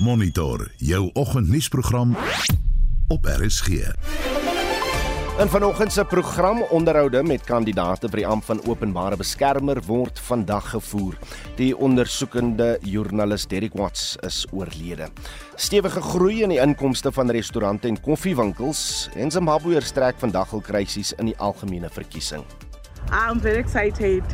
Monitor jou oggendnuusprogram op RSG. In vanoggend se program onderhoude met kandidate vir die amp van openbare beskermer word vandag gevoer. Die ondersoekende joernalis Derek Watts is oorlede. Stewige groei in die inkomste van restaurante en koffiewinkels en Zimbabwe strek vandag hul krisis in die algemene verkiesing. I'm very excited.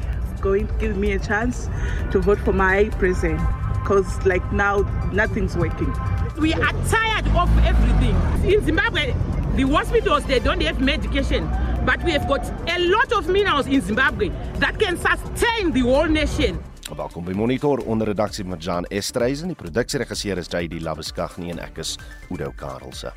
Going to give me a chance to vote for my president because, like now, nothing's working. We are tired of everything. In Zimbabwe, the hospitals they don't have medication, but we have got a lot of minerals in Zimbabwe that can sustain the whole nation. Welkom by Monitor onder redaksie van Jan Estreisen. Die produksieregisseur is JD Labuskaghni en ek is Udo Karlse.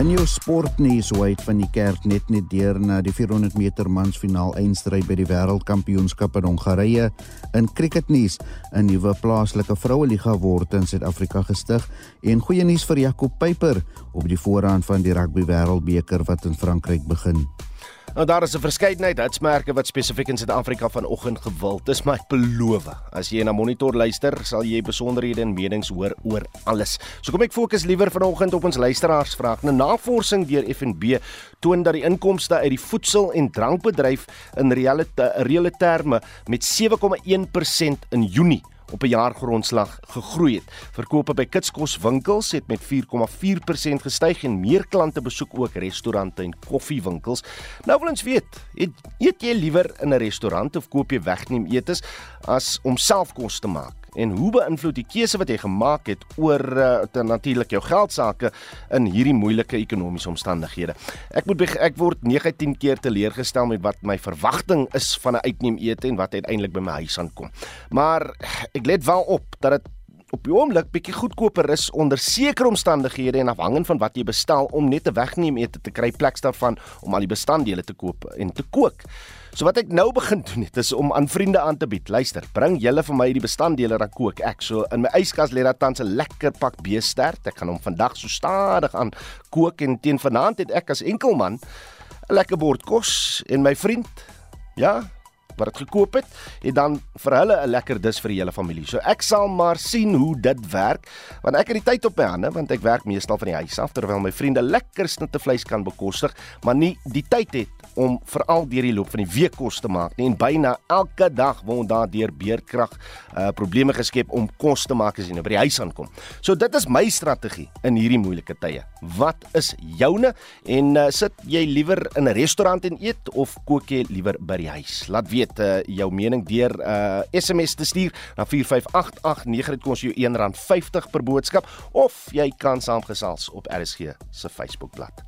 In jou sportnuus wyt van die kerk net net deur na die 400 meter mansfinaal eindstryd by die wêreldkampioenskap in Hongarye. In cricketnuus, 'n nuwe plaaslike vroueliga word in Suid-Afrika gestig en goeie nuus vir Jakob Peyper op die voorrand van die rugby wêreldbeker wat in Frankryk begin. Nou daar is 'n verskeidenheid hitsmerke wat spesifiek in Suid-Afrika vanoggend gewild is, maar ek beloof, as jy na monitor luister, sal jy besonderhede en menings hoor oor alles. So kom ek fokus liewer vanoggend op ons luisteraars vraag. 'n Navorsing deur FNB toon dat die inkomste uit die voedsel- en drankbedryf in reële reële terme met 7,1% in Junie op 'n jaargrondslag gegroei het. Verkope by kitskoswinkels het met 4,4% gestyg en meer klante besoek ook restaurante en koffiewinkels. Nou wil ons weet, eet, eet jy liewer in 'n restaurant of koop jy wegneem etes as om self kos te maak? En hoe beïnvloed die keuse wat jy gemaak het oor uh, natuurlik jou geld sake in hierdie moeilike ekonomiese omstandighede. Ek moet ek word 9-10 keer teleurgestel met wat my verwagting is van 'n uitneem ete en wat uiteindelik by my huis aankom. Maar ek let wel op dat dit op die oomblik bietjie goedkoper is onder sekere omstandighede en afhangend van wat jy bestel om net 'n wegneem ete te kry plek daarvan om al die bestanddele te koop en te kook. So wat ek nou begin doen het is om aan vriende aan te bied. Luister, bring julle vir my die bestanddele dan kook ek. So in my yskas lê daar tans 'n lekker pak beestert. Ek gaan hom vandag so stadig aan kook en teen vanaand het ek as enkelman 'n lekker bord kos en my vriend ja, wat dit gekoop het, het dan vir hulle 'n lekker dis vir die hele familie. So ek sal maar sien hoe dit werk, want ek het die tyd op my hande want ek werk meestal van die huis af terwyl my vriende lekker snitte vleis kan bekostig, maar nie die tyd het om veral deur die loop van die week kos te maak nie en byna elke dag word daar deur beerkrag uh probleme geskep om kos te maak as jy nou by die huis aankom. So dit is my strategie in hierdie moeilike tye. Wat is joune en uh, sit jy liewer in 'n restaurant en eet of kook jy liewer by die huis? Laat weet uh, jou mening deur uh, SMS te stuur na 45889 dit kos jou R1.50 per boodskap of jy kan saamgesels op RSG se Facebookblad.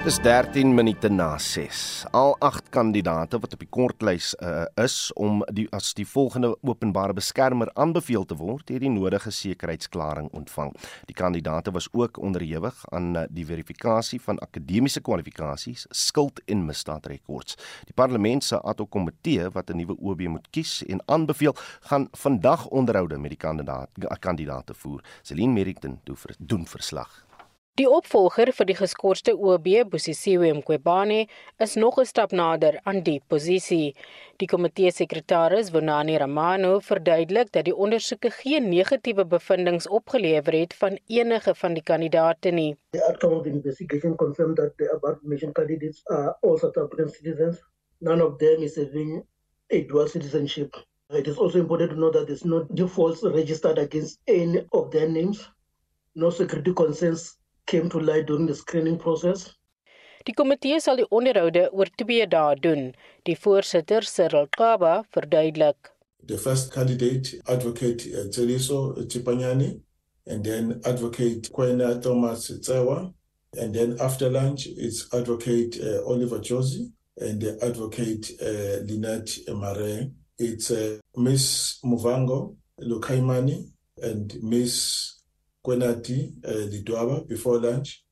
Dis 13 minute na 6. Al 8 kandidate wat op die kortlys uh, is om die as die volgende openbare beskermer aanbeveel te word, het die nodige sekuriteitsklaring ontvang. Die kandidate was ook onderhewig aan uh, die verifikasie van akademiese kwalifikasies, skuld en misdaadrekords. Die parlement se ad hoc komitee wat 'n nuwe OB moet kies en aanbeveel, gaan vandag onderhoude met die kandidaat kandidate voer. Celine Merrington doen verslag. Die opvolger vir die geskorste OB, Bosisiwe Mqwebane, is nog 'n stap nader aan die posisie. Die komitee sekretaris, Vonani Ramano, verduidelik dat die ondersoeke geen negatiewe bevindinge opgelewer het van enige van die kandidaate nie. The outcome of the investigation confirmed that the above mentioned candidates are all South African citizens. None of them is having a dual citizenship. It is also important to know that there's no defaults registered against any of their names. No security concerns came to light during the screening process. Die komitee sal die onderhoude oor 2 dae doen. Die voorsitter, Cyril Kaba, verduidelik. The first candidate, advocate uh, Tseliso Chipanyani, and then advocate Kwena Thomas Tsewa, and then after lunch it's advocate uh, Oliver Josie and the advocate uh, Lynette Mare. It's uh, Miss Muvango Lukaimani and Miss Kwenati uh, Lidwaba before lunch.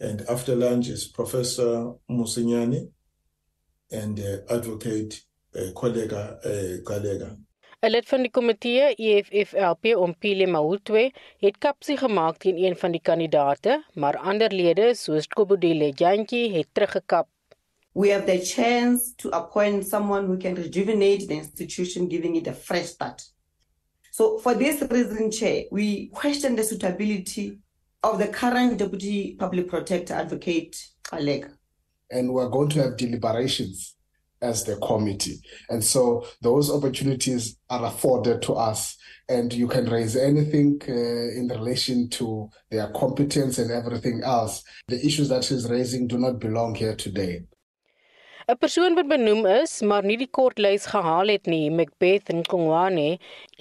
And after lunch is Professor Musinyani and uh, Advocate uh, Kollega uh, Galega. 'n Lid van die komitee EFFLP Ompile Mahutwe het kapsie gemaak teen een van die kandidate, maar ander lede soos Kobodile Jantjie het teruggekap. we have the chance to appoint someone who can rejuvenate the institution, giving it a fresh start. So, for this reason, Chair, we question the suitability of the current Deputy Public Protector Advocate Alec. And we're going to have deliberations as the committee. And so those opportunities are afforded to us. And you can raise anything uh, in relation to their competence and everything else. The issues that she's raising do not belong here today. 'n Persoon wat benoem is, maar nie die kortlys gehaal het nie, Macbeth Nkongwane,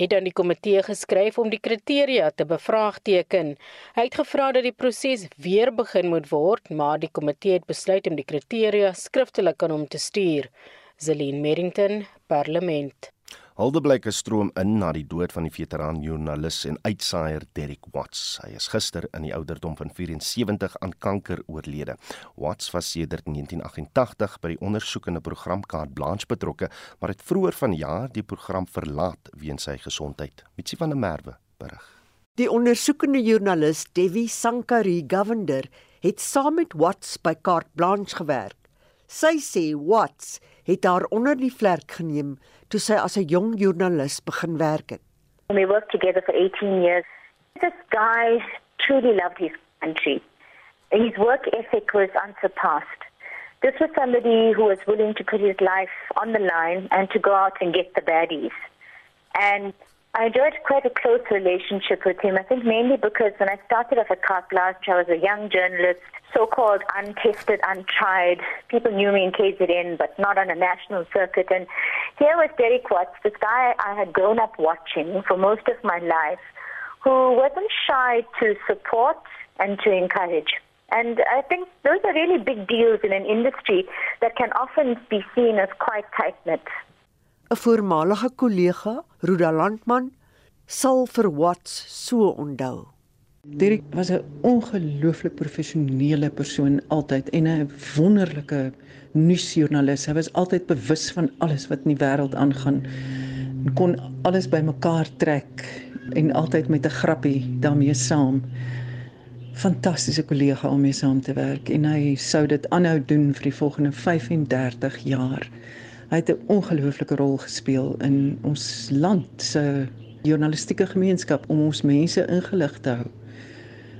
het aan die komitee geskryf om die kriteria te bevraagteken. Hy het gevra dat die proses weer begin moet word, maar die komitee het besluit om die kriteria skriftelik aan hom te stuur. Zelin Merrington, Parlement. Huldeblyke stroom in na die dood van die veteraan joernalis en uitsaaier Derek Watts. Hy is gister in die ouderdom van 74 aan kanker oorlede. Watts was sedert 1988 by die ondersoekende program Carte Blanche betrokke, maar het vroeër vanjaar die program verlaat weens sy gesondheid. Mitsi van der Merwe berig. Die ondersoekende joernalis Devi Sankari Govender het saam met Watts by Carte Blanche gewerk. Sy sê Watts het haar onder die vlerk geneem toe sy as 'n jong joernalis begin werk het. We worked together for 18 years. This guy truly loved his country. His work ethic was unsurpassed. This was somebody who was willing to put his life on the line and to go out and get the baddies. And I enjoyed quite a close relationship with him. I think mainly because when I started off at Carte Blanche, I was a young journalist, so-called untested, untried. People knew me in KZN, but not on a national circuit. And here was Derek Watts, this guy I had grown up watching for most of my life, who wasn't shy to support and to encourage. And I think those are really big deals in an industry that can often be seen as quite tight-knit. 'n voormalige kollega, Ruda Landman, sal vir Watts so onthou. Dirk was 'n ongelooflik professionele persoon altyd en 'n wonderlike nuusjoernalis. Hy was altyd bewus van alles wat in die wêreld aangaan. Kon alles bymekaar trek en altyd met 'n grappie daarmee saam. Fantastiese kollega om mee saam te werk en hy sou dit aanhou doen vir die volgende 35 jaar. Hy het 'n ongelooflike rol gespeel in ons land se journalistieke gemeenskap om ons mense ingelig te hou.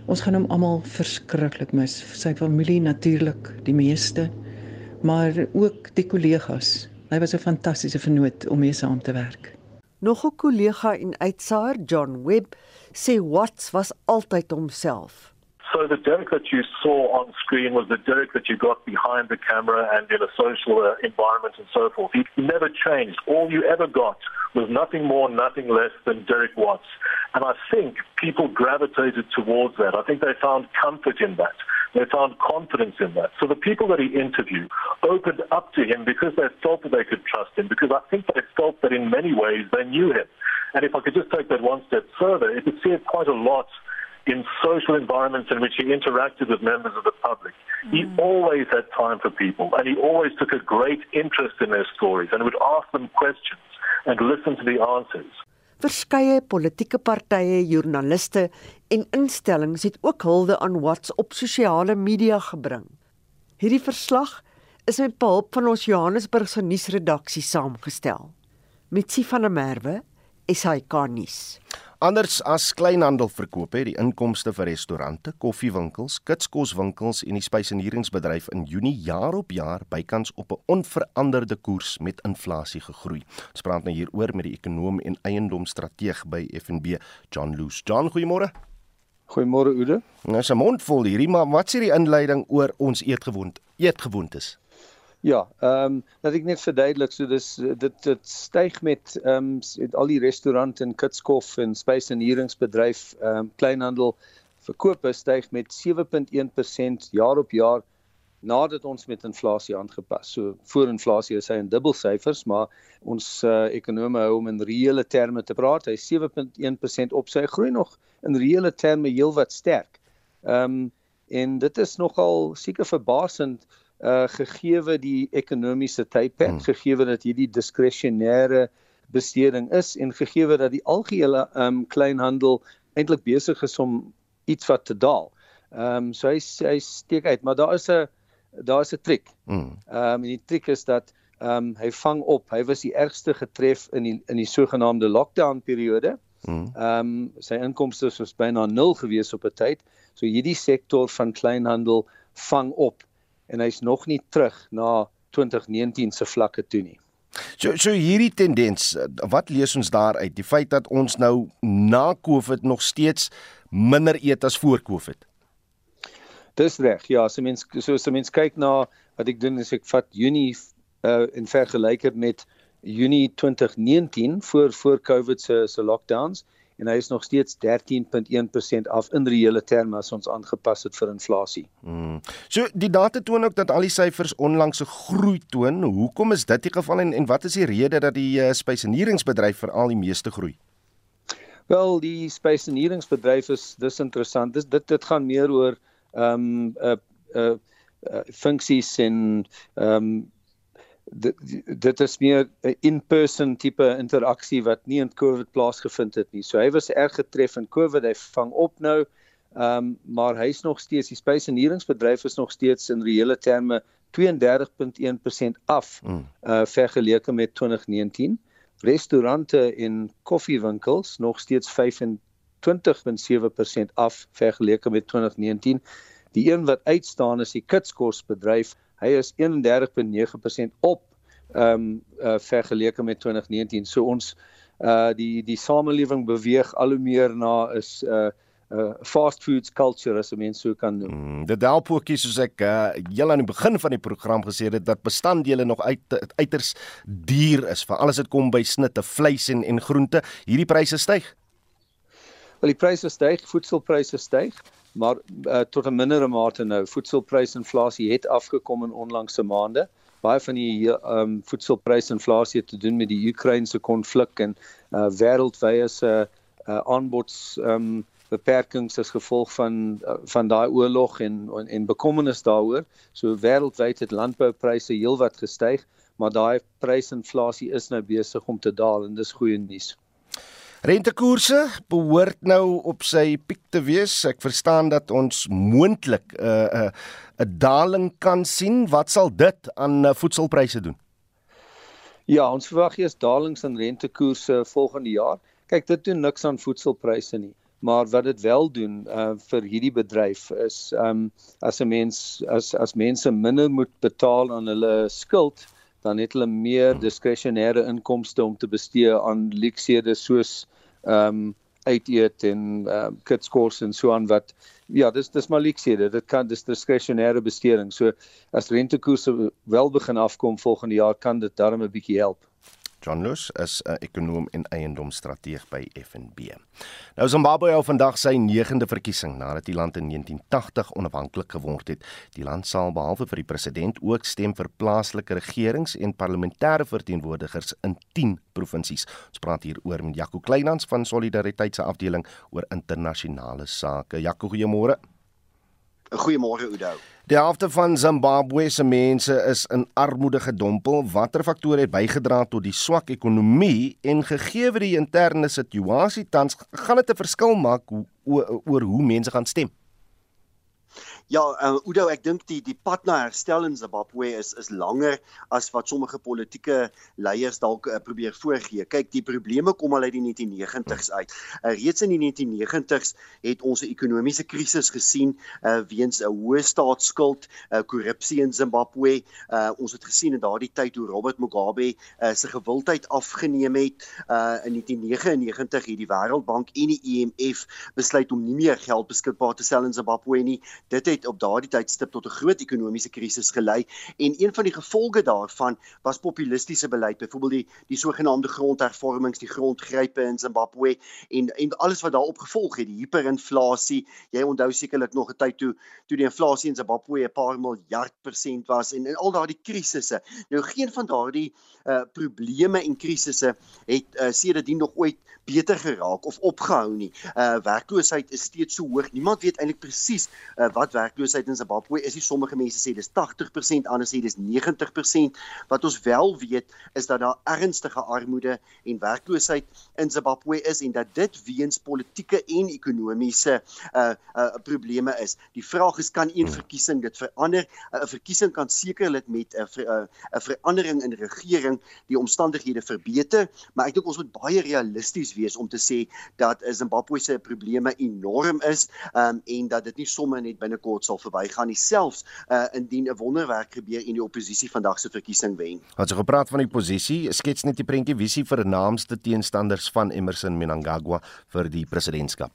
Ons gaan hom almal verskriklik mis, sy familie natuurlik, die meeste, maar ook die kollegas. Hy was 'n fantastiese vernoot om mee saam te werk. Nog 'n kollega en uitsaar, John Webb, sê Watts was altyd homself. So the Derek that you saw on screen was the Derek that you got behind the camera and in a social uh, environment and so forth. He never changed. All you ever got was nothing more, nothing less than Derek Watts. And I think people gravitated towards that. I think they found comfort in that. They found confidence in that. So the people that he interviewed opened up to him because they felt that they could trust him, because I think they felt that in many ways they knew him. And if I could just take that one step further, you could see it quite a lot in social environments in which he interacted with members of the public. Mm. He always had time for people and he always took a great interest in their stories and would ask them questions and listen to the answers. Verskeie politieke partye, joernaliste en instellings het ook hulde aan Watts op sosiale media gebring. Hierdie verslag is met behulp van ons Johannesburgse nuusredaksie saamgestel. Mitsi van der Merwe, SAK nuus. Anders as kleinhandelverkope het die inkomste vir restaurante, koffiewinkels, kitskoswinkels en die spysenieringsbedryf in Junie jaar op jaar bykans op 'n onveranderde koers met inflasie gegroei. Ons praat nou hieroor met die ekonom en eiendomsstrateeg by FNB, John Loose. John, goeiemôre. Goeiemôre Oude. Nou is 'n mond vol hierdie, maar wat sê die inleiding oor ons eetgewoontes? Eetgewoontes. Ja, ehm um, dat ek net verduidelik, so dis dit dit styg met ehm um, al die restaurante en kitskof en spysenieringsbedryf ehm um, kleinhandel verkope styg met 7.1% jaar op jaar nadat ons met inflasie aangepas. So voor inflasie is hy in dubbelsyfers, maar ons uh, ekonome hou hom in reële terme te praat. Hy 7.1% op sy groei nog in reële terme heelwat sterk. Ehm um, en dit is nogal seker verbasend uh gegeewe die ekonomiese tydperk, hmm. gegeewe dat hierdie diskresionêre besteding is en gegeewe dat die algehele um kleinhandel eintlik besig is om iets wat te daal. Um so hy hy steek uit, maar daar is 'n daar's 'n triek. Ehm mm. um, en die triek is dat ehm um, hy vang op. Hy was die ergste getref in die in die sogenaamde lockdown periode. Mm. Ehm um, sy inkomste was byna nul gewees op 'n tyd. So hierdie sektor van kleinhandel vang op en hy's nog nie terug na 2019 se vlakke toe nie. So so hierdie tendens, wat lees ons daar uit? Die feit dat ons nou na Covid nog steeds minder eet as voor Covid. Dis reg. Ja, as 'n mens so as 'n mens kyk na wat ek doen is ek vat Junie uh in vergelyking met Junie 2019 voor voor Covid se se lockdowns en hy is nog steeds 13.1% af in reële terme as ons aangepas het vir inflasie. Hmm. So die data toon ook dat al die syfers onlangs 'n groei toon. Hoekom is dit die geval en en wat is die rede dat die uh, spesieneringsbedryf veral die meeste groei? Wel, die spesieneringsbedryf is dis interessant. Dis dit dit gaan meer oor ehm um, 'n uh, 'n uh, uh, funksies en ehm um, dit dit is meer 'n in-person tipe interaksie wat nie in COVID plaasgevind het nie. So hy was erg getref in COVID. Hy vang op nou. Ehm um, maar hy's nog steeds die spesieneringsbedryf is nog steeds in reële terme 32.1% af mm. uh vergeleke met 2019. Restaurante en koffiewinkels nog steeds 25.7% af vergeleke met 2019. Die een wat uitstaan is die kitskosbedryf hy is 31.9% op ehm um, uh, vergeleke met 2019. So ons uh die die samelewing beweeg al hoe meer na is uh uh fast foods culture as 'n mens so kan noem. Mm, dit help ook hier soos ek uh heel aan die begin van die program gesê het dat bestanddele nog uit uiters duur is vir alles wat kom by snitte, vleis en en groente. Hierdie pryse styg. Wel die pryse styg, voedselpryse styg maar uh, tot 'n mindere mate nou. Voedselprysinflasie het afgekom in onlangse maande. Baie van die ehm um, voedselprysinflasie het te doen met die Oekraïense konflik en uh, wêreldwye se uh, aanbods ehm um, beperkings as gevolg van uh, van daai oorlog en en, en bekommernis daaroor. So wêreldwyd het landboupryse heelwat gestyg maar daai prysinflasie is nou besig om te daal en dis goeie nuus Rentekoerse behoort nou op sy piek te wees. Ek verstaan dat ons moontlik 'n uh, 'n uh, 'n daling kan sien. Wat sal dit aan uh, voedselpryse doen? Ja, ons verwag eers dalings in rentekoerse volgende jaar. Kyk, dit doen niks aan voedselpryse nie. Maar wat dit wel doen uh vir hierdie bedryf is um as 'n mens as as mense minder moet betaal aan hulle skuld, dan het hulle meer diskresionêre inkomste om te bestee aan luksede soos ehm um, uit eet en ehm um, kitskors en so aan wat ja, dis dis maar leksiede. Dit kan dis diskresionêre besteding. So as rentekoerse wel begin afkom volgende jaar kan dit darm 'n bietjie help. John Lus is 'n ekonom en eiendomsstrateeg by FNB. Nou Zimbabwe hou vandag sy 9de verkiesing nadat die land in 1980 onafhanklik geword het. Die land sal behalwe vir die president ook stem vir plaaslike regerings en parlementêre verteenwoordigers in 10 provinsies. Ons praat hier oor met Jaco Kleinhans van Solidariteit se afdeling oor internasionale sake. Jaco, goeiemôre. Goeiemôre Udo. Die helfte van Zimbabwe se mense is in armoede gedompel. Watter faktore het bygedra tot die swak ekonomie en gegee word die interne situasie tans gaan dit 'n verskil maak oor, oor hoe mense gaan stem? Ja, uh, Udo, ek dink die die pad na herstel in Zimbabwe is is langer as wat sommige politieke leiers dalk uh, probeer voorgee. Kyk, die probleme kom al uit die 1990s uit. Uh, reeds in die 1990s het ons 'n ekonomiese krisis gesien uh, weens 'n hoë staatsskuld, uh, korrupsie in Zimbabwe. Uh, ons het gesien in daardie tyd hoe Robert Mugabe uh, sy gewildheid afgeneem het. Uh, in 1999 het die Wêreldbank en die IMF besluit om nie meer geld beskikbaar te stel in Zimbabwe nie. Dit het op daardie tydstip tot 'n groot ekonomiese krisis gelei en een van die gevolge daarvan was populistiese beleid, byvoorbeeld die die sogenaamde grondhervormings, die grondgrype in Zimbabwe en en alles wat daarop gevolg het, die hiperinflasie. Jy onthou sekerlik nog 'n tyd toe toe die inflasie in Zimbabwe 'n paar miljard persent was en en al daardie krisisse. Nou geen van daardie uh probleme en krisisse het uh, sedertdien nog ooit beter geraak of opgehou nie. Uh werkloosheid is steeds so hoog. Niemand weet eintlik presies uh, wat werkloosheid in Zimbabwe is nie sommige mense sê dis 80%, ander sê dis 90%. Wat ons wel weet is dat daar ernstige armoede en werkloosheid in Zimbabwe is en dat dit weens politieke en ekonomiese uh uh probleme is. Die vraag is kan een verkiesing dit verander? 'n uh, Verkiesing kan sekerlik met 'n uh, 'n uh, verandering in regering die omstandighede verbeter, maar ek dink ons moet baie realisties wees om te sê dat Zimbabwe se probleme enorm is um, en dat dit nie sommer net binnekort sal verbygaan nie selfs uh, indien 'n wonderwerk gebeur en die oppositie vandag se verkiesing wen. Wat so gepraat van die posisie, skets net die prentjie visie vir naamste teenstanders van Emerson Mnangagwa vir die presidentskap.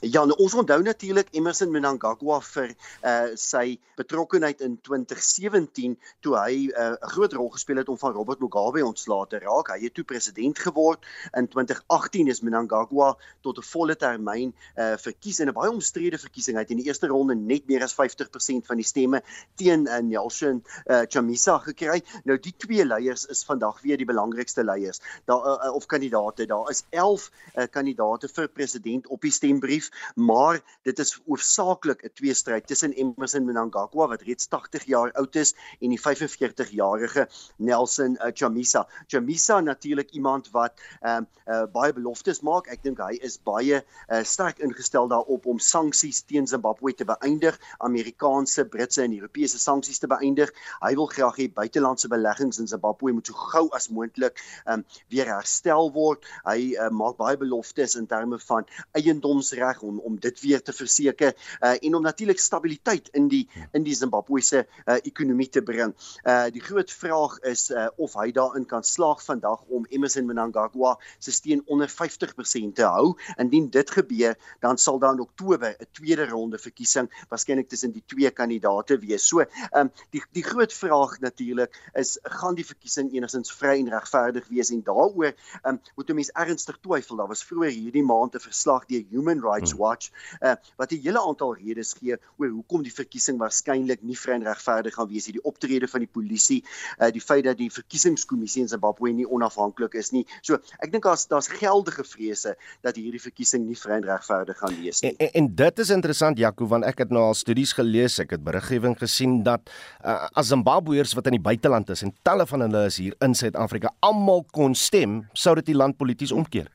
Ja, nou, ons onthou natuurlik Emerson Mnangagwa vir uh sy betrokkeheid in 2017 toe hy 'n uh, groot rol gespeel het om van Robert Mugabe ontslae te raak. Hy het toe president geword. In 2018 is Mnangagwa tot 'n volle termyn uh verkies in 'n baie omstrede verkiesing. Hy het in die eerste ronde net meer as 50% van die stemme teen uh, Nelson uh Chamisa gekry. Nou die twee leiers is vandag weer die belangrikste leiers. Daar uh, of kandidaate. Daar is 11 uh, kandidaate vir president op die stembrief maar dit is hoofsaaklik 'n tweestryd tussen Emmerson Mnangagwa wat reeds 80 jaar oud is en die 45-jarige Nelson uh, Chamisa. Chamisa natuurlik iemand wat ehm uh, uh, baie beloftes maak. Ek dink hy is baie uh, sterk ingestel daarop om sanksies teen Zimbabwe te beëindig, Amerikaanse, Britse en Europese sanksies te beëindig. Hy wil graag hê buitelandse beleggings in Zimbabwe moet so gou as moontlik ehm um, weer herstel word. Hy uh, maak baie beloftes in terme van eiendomsreg reg om om dit weer te verseker uh, en om natuurlik stabiliteit in die in die Zimbabwese uh, ekonomie te bring. Uh die groot vraag is uh, of hy daarin kan slaag vandag om Emmerson Mnangagwa se steun onder 50% te hou. Indien dit gebeur, dan sal daar in Oktober 'n tweede ronde verkiesing waarskynlik tussen die twee kandidaate wees. So, ehm um, die die groot vraag natuurlik is gaan die verkiesing enigstens vry en regverdig wees en daaroor ehm um, moet 'n mens ernstig twyfel. Daar was vroeër hierdie maand 'n verslag deur Human Rights Rights Watch uh, wat 'n hele aantal redes gee oor hoekom die verkiesing waarskynlik nie vry en regverdig gaan wees nie. Die optrede van die polisie, uh, die feit dat die verkiesingskommissie in Zimbabwe nie onafhanklik is nie. So, ek dink daar's daar's geldige vrese dat hierdie verkiesing nie vry en regverdig gaan wees nie. En, en, en dit is interessant Jaco want ek het nou al studies gelees, ek het beriggewing gesien dat uh, as Zimbabweërs wat in die buiteland is en talle van hulle is hier in Suid-Afrika almal kon stem, sou dit die land polities omkeer.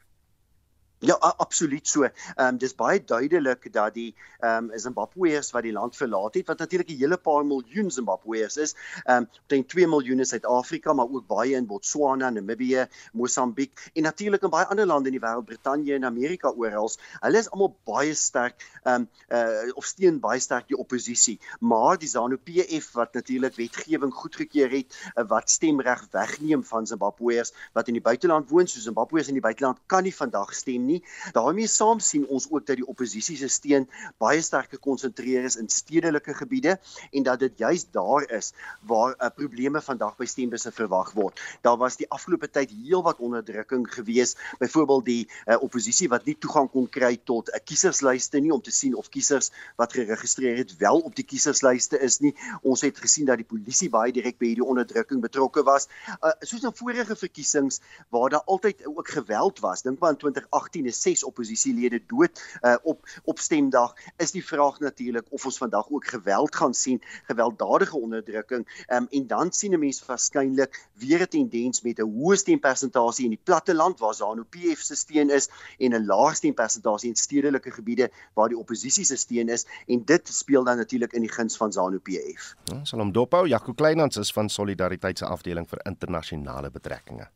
Ja, absoluut so. Ehm um, dis baie duidelik dat die ehm um, Zimbabweërs wat die land verlaat het, wat natuurlik 'n hele paar miljoen Zimbabweërs is, ehm um, teen 2 miljoen in Suid-Afrika, maar ook baie in Botswana, Namibië, Mosambiek en natuurlik in baie ander lande in die wêreld, Brittanje en Amerika oral. Hulle is almal baie sterk ehm um, uh of steun baie sterk die oppositie. Maar die ZANU-PF wat natuurlik wetgewing goedgekeur het uh, wat stemreg wegneem van Zimbabweërs wat in die buiteland woon, so Zimbabweërs in die buiteland kan nie vandag stem nie nie. daarmee saam sien ons ook dat die oppositie se steun baie sterk gekonsentreer is in stedelike gebiede en dat dit juis daar is waar uh, probleme vandag by stembusse verwag word. Daar was die afgelope tyd heelwat onderdrukking gewees, byvoorbeeld die uh, oppositie wat nie toegang kon kry tot 'n uh, kieserslyste nie om te sien of kiesers wat geregistreer het wel op die kieserslyste is nie. Ons het gesien dat die polisie baie direk by hierdie onderdrukking betrokke was. Uh, soos in vorige verkiesings waar daar altyd ook geweld was. Dink maar in 2018 en 6 oppositielede dood uh, op op stemdag is die vraag natuurlik of ons vandag ook geweld gaan sien gewelddadige onderdrukking um, en dan sien 'n mens waarskynlik weer 'n tendens met 'n hoë stempersentasie in die platte land waar ZANU-PF se steun is en 'n lae stempersentasie in stedelike gebiede waar die oppositie se steun is en dit speel dan natuurlik in die guns van ZANU-PF. Ja, Salom Dophou, Jaco Kleinhans is van Solidariteit se afdeling vir internasionale betrekkinge.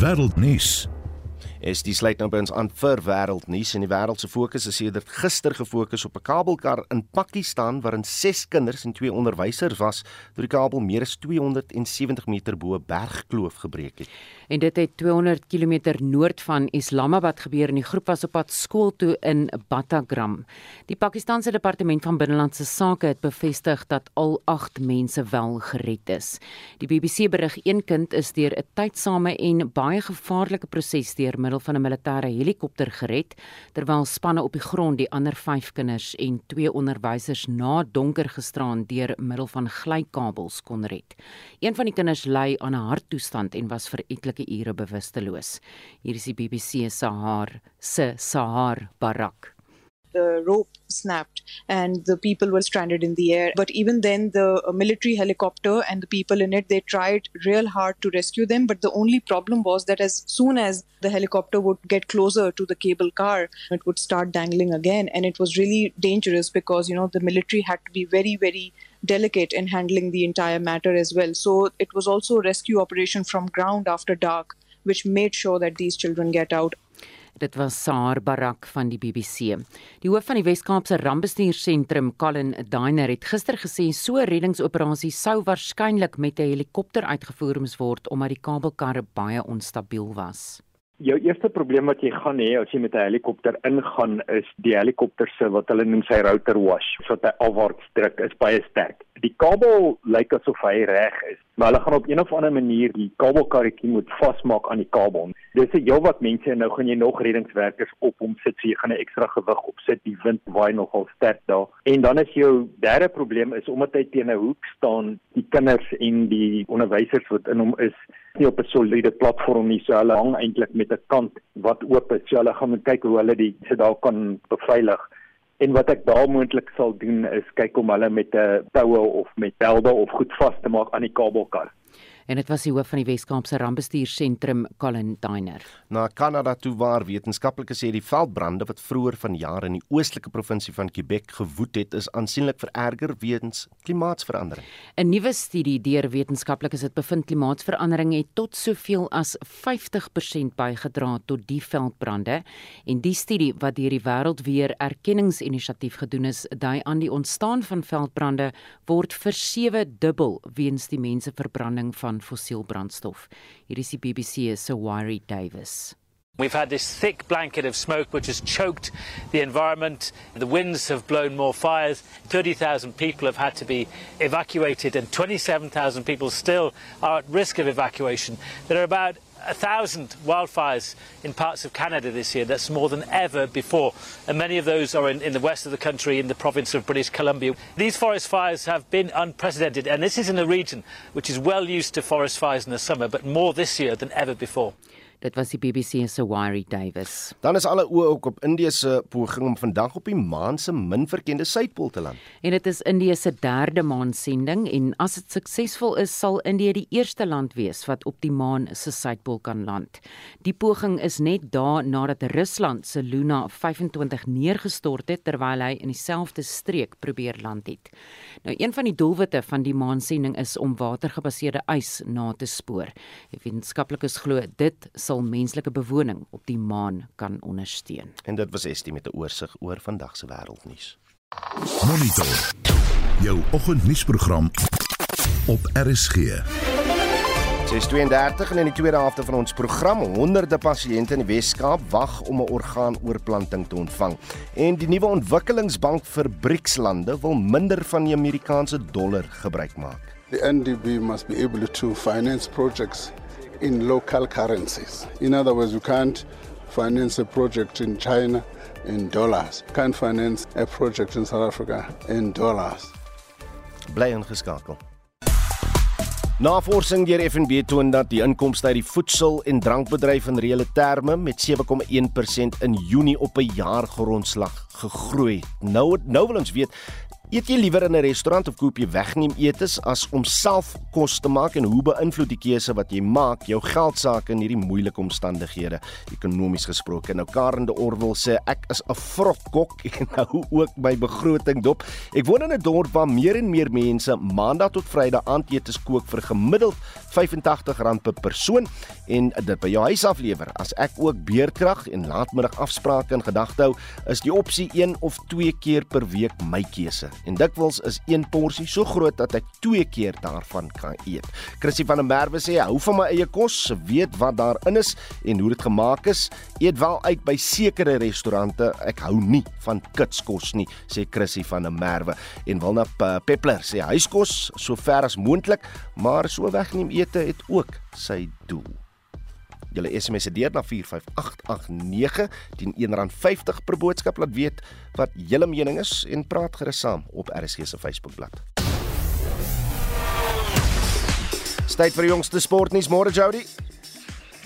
Wêreldnuus. Es die sluit nou by ons aan vir wêreldnuus en die wêreld se fokus is sedert gister gefokus op 'n kabelkar in Pakistan waarin 6 kinders en 2 onderwysers was toe die kabel meer as 270 meter bo 'n bergkloof gebreek het. En dit het 200 km noord van Islamabad gebeur en die groep was op pad skool toe in Battagram. Die Pakistanse departement van binnelandse sake het bevestig dat al 8 mense wel gered is. Die BBC berig een kind is deur 'n tydsame en baie gevaarlike proses deur middel van 'n militêre helikopter gered terwyl spanne op die grond die ander 5 kinders en 2 onderwysers na donker gisteraan deur middel van glykabels kon red. Een van die kinders ly aan 'n harttoestand en was vir etlike ure bewusteloos. Hier is die BBC se Sahar se Sahar Barak. The rope snapped and the people were stranded in the air. But even then, the uh, military helicopter and the people in it, they tried real hard to rescue them. But the only problem was that as soon as the helicopter would get closer to the cable car, it would start dangling again. And it was really dangerous because, you know, the military had to be very, very delicate in handling the entire matter as well. So it was also a rescue operation from ground after dark, which made sure that these children get out. Dit was Saar Barak van die BBC. Die hoof van die Wes-Kaapse Rampbestuursentrum, Colin Dainer, het gister gesê so reddingsoperasie sou waarskynlik met 'n helikopter uitgevoer moes word omdat die kabelkarre baie onstabiel was. Jou eerste probleem wat jy gaan hê as jy met 'n helikopter ingaan is die helikopter se wat hulle noem sy rotor wash, wat hy afwaarts druk is baie sterk. Die kabel lyk asof hy reg is, maar hulle gaan op een of ander manier die kabelkarretjie moet vasmaak aan die kabel. Dis 'n heelwat mense en nou gaan jy nog reddingswerkers op hom sit, so jy gaan 'n ekstra gewig opsit. Die wind waai nogal sterk daar. En dan is jou derde probleem is omdat hy teen 'n hoek staan, die kinders en die onderwysers wat in hom is, nie op 'n soliede platform nie, so hulle hang eintlik met 'n kant wat oop is. So hulle gaan moet kyk hoe hulle die se daar kan beveilig. En wat ek daar moontlik sal doen is kyk om hulle met 'n toue of met belde of goed vas te maak aan die kabelkar en dit was die hoof van die Wes-Kaapse Rampbestuursentrum Colin Tyner. Na Kanada toe waar wetenskaplikes sê die veldbrande wat vroeër vanjaar in die oostelike provinsie van Quebec gewoed het, is aansienlik vererger weens klimaatsverandering. 'n Nuwe studie deur wetenskaplikes het bevind klimaatsverandering het tot soveel as 50% bygedra tot die veldbrande en die studie wat deur die Wêreldweer Erkenningsinisiatief gedoen is, dui aan die ontstaan van veldbrande word vir 7 dubbel weens die menseverbranding van fossiel brandstof. Hier is die BBC se Davis. We've had this thick blanket of smoke which has choked the environment. The winds have blown more fires. 30,000 people have had to be evacuated, and 27,000 people still are at risk of evacuation. There are about a thousand wildfires in parts of Canada this year. That's more than ever before. And many of those are in, in, the west of the country, in the province of British Columbia. These forest fires have been unprecedented, and this is in a region which is well used to forest fires in the summer, but more this year than ever before. Dit was die BBC se Wiri Davis. Dan is alle oë ook op Indië se poging om vandag op die maan se min verkende suidpool te land. En dit is Indië se derde maansending en as dit suksesvol is, sal Indië die eerste land wees wat op die maan se suidpool kan land. Die poging is net daar nadat Rusland se Luna 25 neergestort het terwyl hy in dieselfde streek probeer land het. Nou een van die doelwitte van die maansending is om watergebaseerde ys na te spoor. Wetenskaplikes glo dit sal menslike bewoning op die maan kan ondersteun. En dit was Estie met 'n oorsig oor vandag se wêreldnuus. Monitor. Jou oggendnuusprogram op RSG. 632 en in die tweede helfte van ons program honderde pasiënte in die Wes-Kaap wag om 'n orgaanoorplanting te ontvang. En die nuwe ontwikkelingsbank vir BRICS-lande wil minder van die Amerikaanse dollar gebruik maak. The NDB must be able to finance projects in local currencies. In other words, you can't finance a project in China in dollars. You can't finance a project in South Africa in dollars. Bly ingeskakel. Navorsing deur FNB toon dat die inkomste uit die voedsel- en drankbedryf in reële terme met 7,1% in Junie op 'n jaargrondslag gegroei. Nou nou wil ons weet Eet jy liewer in 'n restaurant of koop jy wegneem etes as om self kos te maak en hoe beïnvloed die keuse wat jy maak jou geld sake in hierdie moeilike omstandighede ekonomies gesproke. Nou Karen de Orwel sê ek is 'n vrotkok en nou ook my begroting dop. Ek woon in 'n dorp waar meer en meer mense maandag tot Vrydag aandetes kook vir gemiddeld R85 per persoon en dit by jou huis aflewer. As ek ook beerkrag en laatmiddag afsprake in gedagte hou, is die opsie 1 of 2 keer per week my keuse en dikwels is een porsie so groot dat ek twee keer daarvan kan eet. Chrissy van der Merwe sê hou van my eie kos, weet wat daarin is en hoe dit gemaak is. Eet wel uit by sekere restaurante. Ek hou nie van kitskos nie, sê Chrissy van der Merwe en wil na Peppler sê huiskos so ver as moontlik, maar so wegneem ete het ook sy doel julle SMS se deur na 45889 teen R1.50 per boodskap laat weet wat julle mening is en praat gerus saam op RSG se Facebookblad. Tyd vir die jongste sportnuus môre Jody.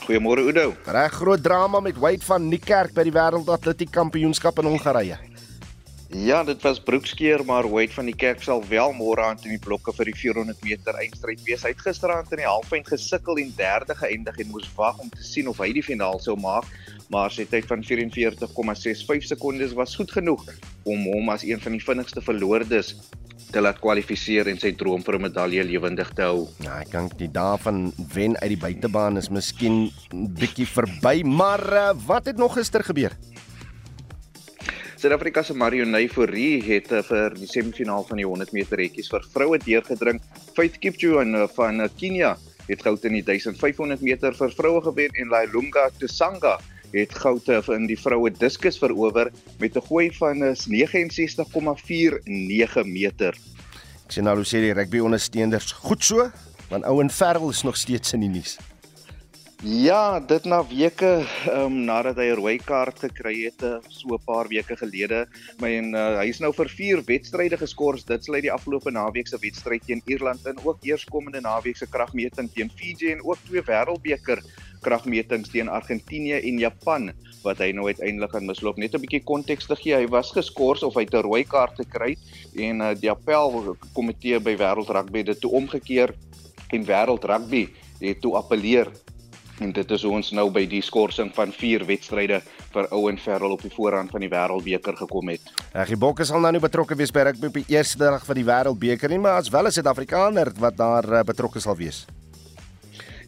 Goeiemôre Udo. Reg groot drama met Wade van Niekerk by die Wêreldatletiek Kampioenskap in Hongarye. Ja, dit was Broekskeer, maar Wade van die Kerk sal wel môre aan in die blokke vir die 400 meter eindstryd wees. Hy het gisteraand in die halfeind gesukkel en derde geëindig en moes wag om te sien of hy die finaal sou maak, maar sy tyd van 44,65 sekondes was goed genoeg om hom as een van die vinnigste verloordes te laat kwalifiseer en sy droom vir 'n medalje lewendig te hou. Ja, ek dink die dae van wen uit die buitebaan is miskien bietjie verby, maar uh, wat het nog gister gebeur? Suid-Afrika se Marionay Forrie het uh, vir die semifinaal van die 100 meter hekkies vir vroue deurgedring. Faith Kipchoge uh, van uh, Kenia het goud in die 1500 meter vir vroue gewen en Lailunga Tsanga het goud in die vroue diskus verower met 'n gooi van 69,49 meter. Ek sien nou sê die rugby ondersteuners goed so, want Ouen Ferrell is nog steeds in die nuus. Ja, dit na weke ehm um, nadat hy 'n rooi kaart gekry het eh, so 'n paar weke gelede, maar en uh, hy is nou vir 4 wedstryde geskort. Dit sluit die afgelope naweek se wedstryd teen Ierland in, ook eerskomende naweek se kragmeting teen Fiji en ook twee wêreldbeker kragmetings teen Argentinië en Japan wat hy nou uiteindelik aan misloop. Net 'n bietjie konteks te gee, hy was geskort of hy 'n rooi kaart gekry en uh, die appel komitee by Wêreld Rugby het dit toe omgekeer en Wêreld Rugby het toe appeleer En dit is ons nou by die skorsing van 4 wedstryde vir Owen Farrell op die voorrand van die Wêreldbeker gekom het. Reggie Bokke sal nou nie betrokke wees by rugby op die eerste dag van die Wêreldbeker nie, maar as wel 'n Suid-Afrikaner wat daar eh, betrokke sal wees.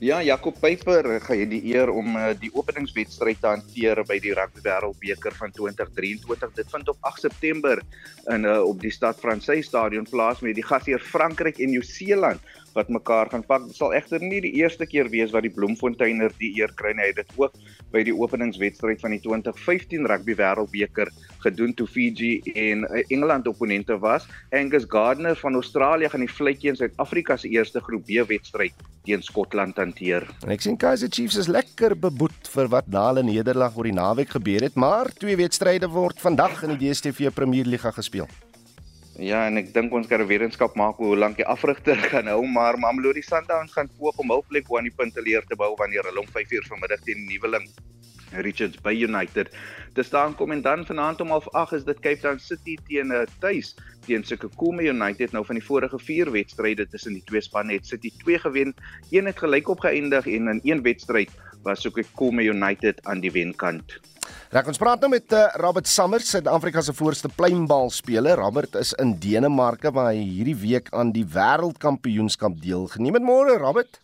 Ja, Jakob Peyper gaan die eer om uh, die openingswedstryd te hanteer by die Rugby Wêreldbeker van 2023. Dit vind op 8 September in uh, op die Stad Francais Stadion plaas met die gasheer Frankryk en Nieu-Seeland wat mekaar gaan pak. Dit sal egter nie die eerste keer wees wat die Bloemfonteiner die eer kry nie. Hy het dit ook by die openingswedstryd van die 2015 Rugby Wêreldbeker gedoen toe Fiji en eh, Engeland opponente was. Angus Gardner van Australië gaan die vletjie in Suid-Afrika se eerste groep B wedstryd teen Skotland hanteer. En ek sien Kaizer Chiefs is lekker beboet vir wat na hulle nederlaag oor die naweek gebeur het, maar twee wedstryde word vandag in die DStv Premier Liga gespeel. Ja, en ek dink ons kan 'n wetenskap maak hoe lank die afrigter gaan hou, maar Mamelodi Sundowns gaan poog om hul plek aan die punteleer te bou wanneer hulle om 5:00 vanmiddag teen nuweling Richards Bay United te staan kom en dan vanaand om 08:30 is dit Cape Town City teen 'n uh, tuis teen Sekhukhune United nou van die vorige 4 wedstryde tussen die twee spanne het City 2 gewen, een het gelyk op geëindig en in een wedstryd was Sekhukhune United aan die wenkant. Reg ons praat nou met uh, Robert Summers, Suid-Afrika se voorste pleinbalspeler. Robert is in Denemarke waar hy hierdie week aan die wêreldkampioenskap deelgeneem het. Môre Robert.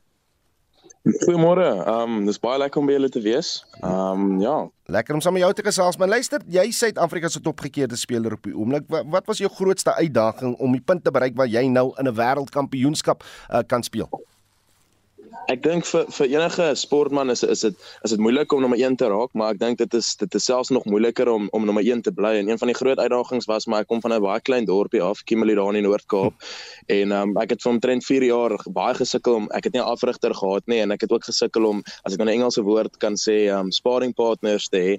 Goeiemôre. Ehm um, dis baie lekker om by julle te wees. Ehm um, ja, lekker om saam met jou te gesels. Maar luister, jy is Suid-Afrika se topgekeerde speler op die oomblik. Wat, wat was jou grootste uitdaging om die punt te bereik waar jy nou in 'n wêreldkampioenskap uh, kan speel? Ek dink vir vir enige sportman is is dit is dit moeilik om nommer 1 te raak, maar ek dink dit is dit is selfs nog moeiliker om om nommer 1 te bly. En een van die groot uitdagings was maar ek kom van 'n baie klein dorpie af, Kimberley daar in die Noord-Kaap. En um, ek het vir omtrent 4 jaar baie gesukkel om ek het nie 'n afrigter gehad nie en ek het ook gesukkel om as ek nou 'n Engelse woord kan sê, um sparring partners te hê.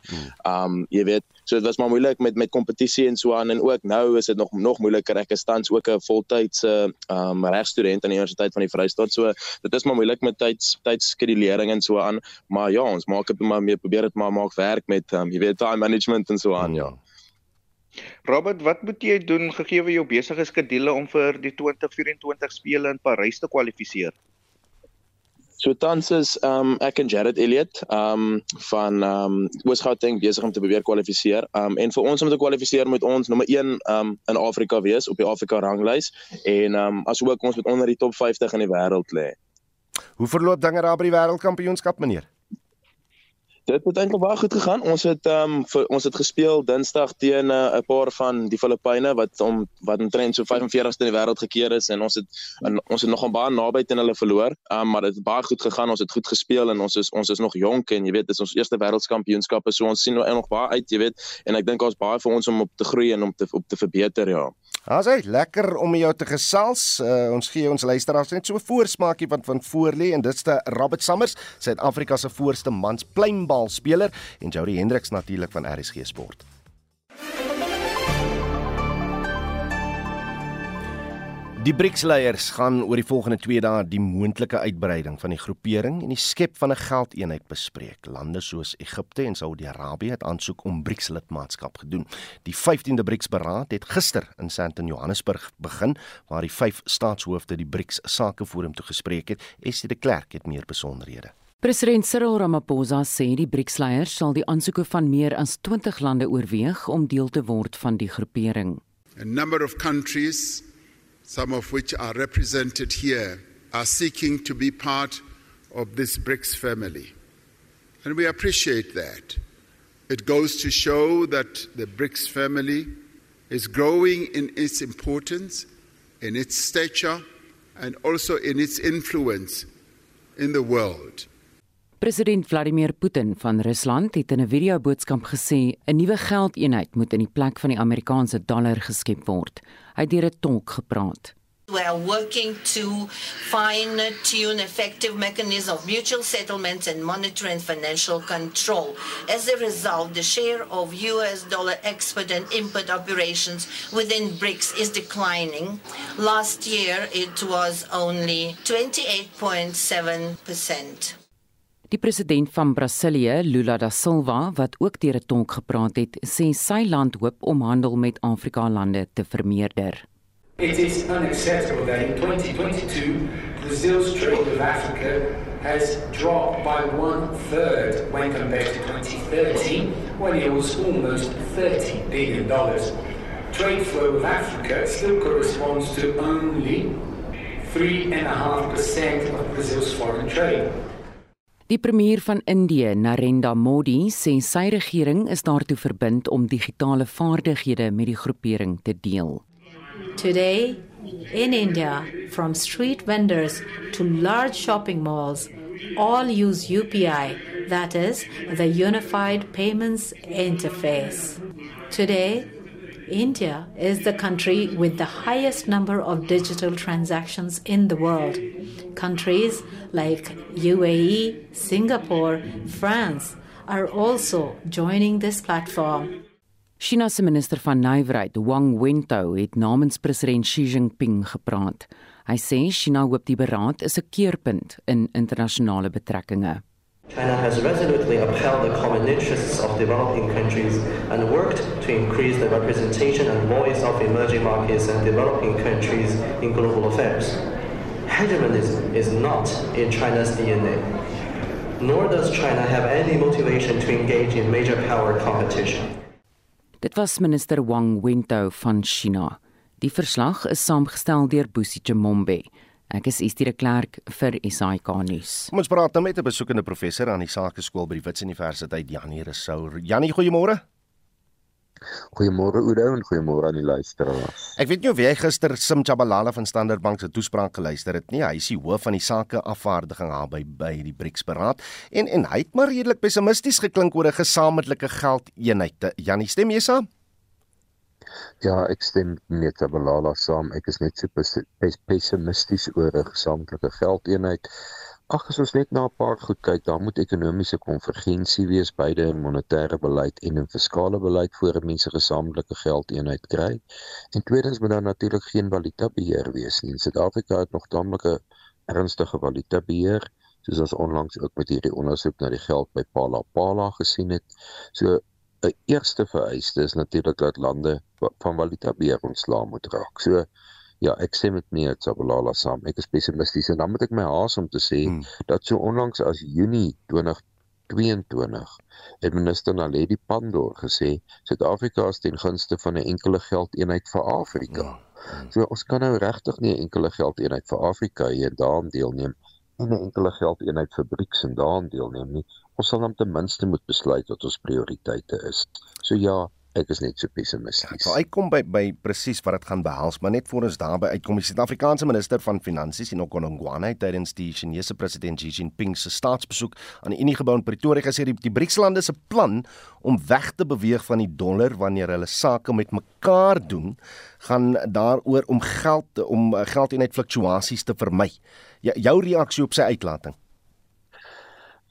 Um jy weet, so dit was maar moeilik met met kompetisie en so aan en ook nou is dit nog nog moeiliker. Ek is tans ook 'n voltydse um regstudent aan die Universiteit van die Vrystaat. So dit is maar moeilik met tyds tydskedulering en so aan. Maar ja, ons maak dit maar meer probeer dit maar maak werk met um, jy weet time management en so aan. Ja. Robert, wat moet jy doen gegee jou besige skedule om vir die 2024 spele in Parys te kwalifiseer? So tans is um ek en Jared Elliot um van um Oos-Gauteng besig om te probeer kwalifiseer. Um en vir ons om te kwalifiseer moet ons nommer 1 um in Afrika wees op die Afrika ranglys en um asook ons moet onder die top 50 in die wêreld lê. Hoe verloop dinge daar by die wêreldkampioenskap meneer? Dit het eintlik baie goed gegaan. Ons het ehm um, vir ons het gespeel Dinsdag teen eh, 'n uh, paar van die Filippyne wat om wat omtrent so 45ste in die wêreld gekeer is en ons het en ons het nog baie naby teen hulle verloor. Ehm um, maar dit het baie goed gegaan. Ons het goed gespeel en ons is ons is nog jonk en jy weet dit is ons eerste wêreldkampioenskappe so ons sien nou nog baie uit, jy weet. En ek dink daar's baie vir ons om op te groei en om te op te verbeter, ja. Asai, lekker om jou te gesels. Uh, ons gee ons luisteraars net so 'n voorsmaakie van van voor lê en dit's te Robert Summers, Suid-Afrika se voorste mans pleinbalspeler en Jody Hendriks natuurlik van RSG Sport. Die BRICS-leiers gaan oor die volgende 2 dae die moontlike uitbreiding van die groepering en die skep van 'n geldeenheid bespreek. Lande soos Egipte en Saudi-Arabië het aansoek om BRICS-lidmaatskap gedoen. Die 15de BRICS-beraad het gister in Sandton, Johannesburg begin waar die vyf staatshoofde die BRICS-sakeforum toe gespreek het. Estie de Klerk het meer besonderhede. President Cyril Ramaphosa sê die BRICS-leiers sal die aansoeke van meer as 20 lande oorweeg om deel te word van die groepering. A number of countries some of which are represented here, are seeking to be part of this BRICS family. And we appreciate that. It goes to show that the BRICS family is growing in its importance, in its stature, and also in its influence in the world. President Vladimir Putin van Rusland het in 'n video-boodskap gesê 'n nuwe geldeenheid moet in die plek van die Amerikaanse dollar geskep word. Hy het deur 'n tolk gepraat. We are working to fine tune effective mechanisms of mutual settlements and monetary and financial control. As a result, the share of US dollar export and import operations within BRICS is declining. Last year, it was only 28.7%. Die president van Brasilië, Lula da Silva, wat ook deur 'n tolk gepraat het, sê sy land hoop om handel met Afrika lande te vermeerder. It is unacceptable that in 2022 Brazil's trade with Africa has dropped by one third when compared to 2013, when it was almost $30 billion. Trade flow with Africa still corresponds to only 3.5% of Brazil's foreign trade. Die premier van Indië, Narendra Modi, sê sy regering is daartoe verbind om digitale vaardighede met die groepering te deel. Today in India, from street vendors to large shopping malls, all use UPI, that is the Unified Payments Interface. Today, India is the country with the highest number of digital transactions in the world. Countries like UAE, Singapore, France are also joining this platform. China se minister van nywerheid, Wang Wentao, het namens president Xi Jinping gepraat. Hy sê China hoop die beraad is 'n keerpunt in internasionale betrekkinge. China has resolutely upheld the common interests of developing countries and worked to increase the representation and voice of emerging markets and developing countries in global affairs. Hegemonism is not in China's DNA, nor does China have any motivation to engage in major power competition. Dit was minister Wang Wentao van China. Die verslag is saamgestel deur Chemombe. Ek is Estie de Klerk vir SAK nuus. Kom ons praat nou met 'n besoekende professor aan die Sakeskool by die Wits Universiteit, Janie Rousseau. Janie, goeiemôre. Goeiemôre Oudo en goeiemôre aan die luisteraars. Ek weet nie of jy gister Sim Chabalala van Standard Bank se toespraak geluister het nie. Hy is die hoof van die sake afvaardiging daar by by die BRICS-beraad en en hy het maar redelik pessimisties geklink oor 'n gesamentlike geldeenheid. Janie, stem jy saam? Ja, ek stem met Chabalala saam. Ek is net so pessimisties oor 'n gesamentlike geldeenheid. Ag as ons net na 'n paar goed kyk, dan moet ekonomiese konvergensie wees beide in monetêre beleid en in fiskale beleid voor mense gesamentlike geldeenheid kry. En tweedens moet daar natuurlik geen valuta beheer wees nie. Suid-Afrika het nog tamelike ernstige valuta beheer, soos ons onlangs ook met hierdie ondersoek na die geld by Pala Pala gesien het. So 'n eerste vereiste is natuurlik dat lande van valuta beheer ontslaa moet raak. So Ja, ek sê met nee, Tsabalala saam. Ek is pessimisties en dan moet ek my haas om te sê hmm. dat so onlangs as Junie 2022 het minister Naledi Pandor gesê Suid-Afrika is ten gunste van 'n enkele geldeenheid vir Afrika. Hmm. So ons kan nou regtig nie 'n enkele geldeenheid vir Afrika hier daarin deelneem en 'n enkele geldeenheid vir BRICS en daarin deelneem nie. Ons sal dan ten minste moet besluit wat ons prioriteite is. So ja, ek is net so pessimisties. Ja, hy kom by by presies wat dit gaan behels, maar net voor ons daarby uitkom, die Suid-Afrikaanse minister van Finansies en Okonongwana tydens die Chinese president Xi Jinping se staatsbesoek aan die Uniegebou in Pretoria gesê die, die BRICS-lande se plan om weg te beweeg van die dollar wanneer hulle sake met mekaar doen, gaan daaroor om geld om eh, geldeenheid fluktuasies te vermy. Ja, jou reaksie op sy uitlating?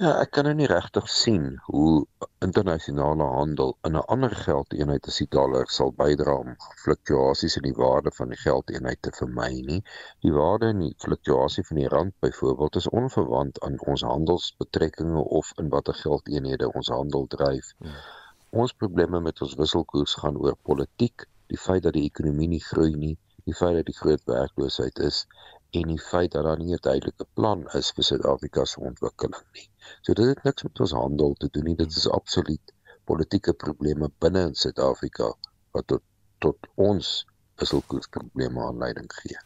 Ja, ek kan nou nie regtig sien hoe internasionale handel in 'n ander geldeenheid as die dollar sal bydra om fluktuasies in die waarde van die geldeenheid te vermy nie. Die waarde en die fluktuasie van die rand byvoorbeeld is onverwant aan ons handelsbetrekkinge of in watter geldeenhede ons handel dryf. Hmm. Ons probleme met ons wisselkoers gaan oor politiek, die feit dat die ekonomie nie groei nie, die feit dat die groot werkloosheid is en die feit dat daar nie 'n duidelike plan is vir Suid-Afrika se ontwikkeling nie. So dit het niks met ons handel te doen nie. Dit is absoluut politieke probleme binne in Suid-Afrika wat tot tot ons wisselkoersprobleme aanleiding gee.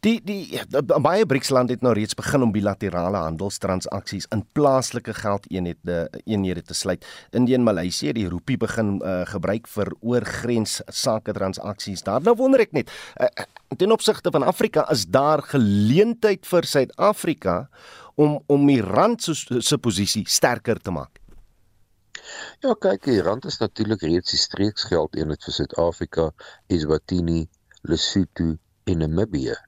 Die die baie BRICS-lande het nou reeds begin om bilaterale handelstransaksies in plaaslike geldeenhede eenhede te sluit. Indië en Maleisië die rupee begin uh, gebruik vir oorgrens sake transaksies. Daar nou wonder ek net, uh, ten opsigte van Afrika is daar geleentheid vir Suid-Afrika om om die rand se se posisie sterker te maak. Ja, kyk, die rand is natuurlik reeds die streeksgeld eenheid vir Suid-Afrika, Eswatini, Lesotho en Namibië.